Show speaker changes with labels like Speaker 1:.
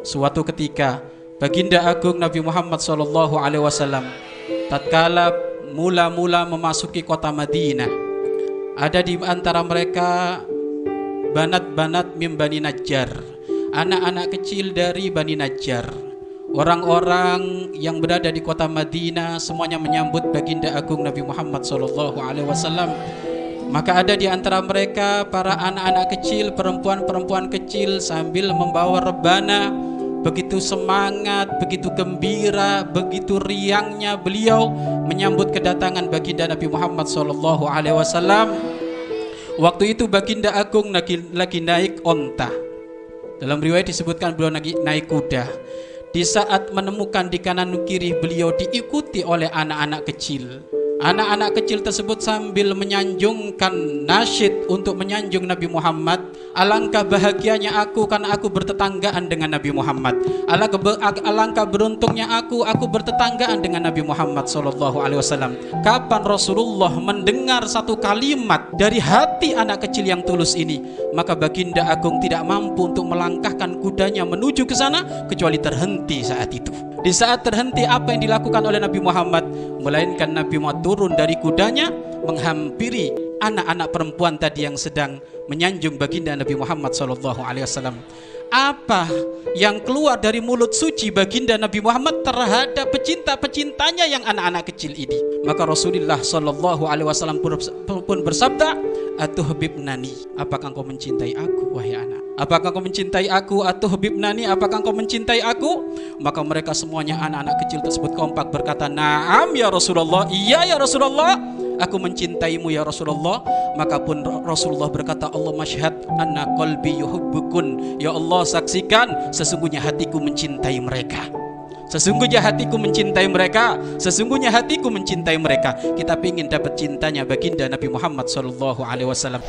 Speaker 1: Suatu ketika Baginda Agung Nabi Muhammad Shallallahu Alaihi Wasallam tatkala mula-mula memasuki kota Madinah ada di antara mereka banat-banat mim Bani Najjar anak-anak kecil dari Bani Najjar. Orang-orang yang berada di kota Madinah semuanya menyambut baginda agung Nabi Muhammad Shallallahu Alaihi Wasallam. Maka ada di antara mereka para anak-anak kecil perempuan-perempuan kecil sambil membawa rebana begitu semangat, begitu gembira, begitu riangnya beliau menyambut kedatangan baginda Nabi Muhammad sallallahu alaihi wasallam. Waktu itu baginda agung lagi, lagi naik onta. Dalam riwayat disebutkan beliau lagi naik kuda. Di saat menemukan di kanan kiri beliau diikuti oleh anak-anak kecil. Anak-anak kecil tersebut sambil menyanjungkan nasyid untuk menyanjung Nabi Muhammad. Alangkah bahagianya aku karena aku bertetanggaan dengan Nabi Muhammad. Alangkah beruntungnya aku, aku bertetanggaan dengan Nabi Muhammad Sallallahu Alaihi Wasallam. Kapan Rasulullah mendengar satu kalimat dari hati anak kecil yang tulus ini, maka baginda agung tidak mampu untuk melangkahkan kudanya menuju ke sana kecuali terhenti saat itu. Di saat terhenti apa yang dilakukan oleh Nabi Muhammad Melainkan Nabi Muhammad turun dari kudanya Menghampiri anak-anak perempuan tadi yang sedang menyanjung baginda Nabi Muhammad SAW apa yang keluar dari mulut suci baginda Nabi Muhammad terhadap pecinta-pecintanya yang anak-anak kecil ini. Maka Rasulullah Shallallahu Alaihi Wasallam pun bersabda, "Atuh nani, apakah engkau mencintai aku, wahai anak? Apakah engkau mencintai aku? Atuh habib nani, apakah engkau mencintai aku?" Maka mereka semuanya anak-anak kecil tersebut kompak berkata, "Naam ya Rasulullah, iya ya Rasulullah." Aku mencintaimu ya Rasulullah. Maka pun Rasulullah berkata Allah masyhad anna qalbi yuhibbukun ya Allah saksikan sesungguhnya hatiku mencintai mereka. Sesungguhnya hatiku mencintai mereka. Sesungguhnya hatiku mencintai mereka. Kita ingin dapat cintanya baginda Nabi Muhammad Wasallam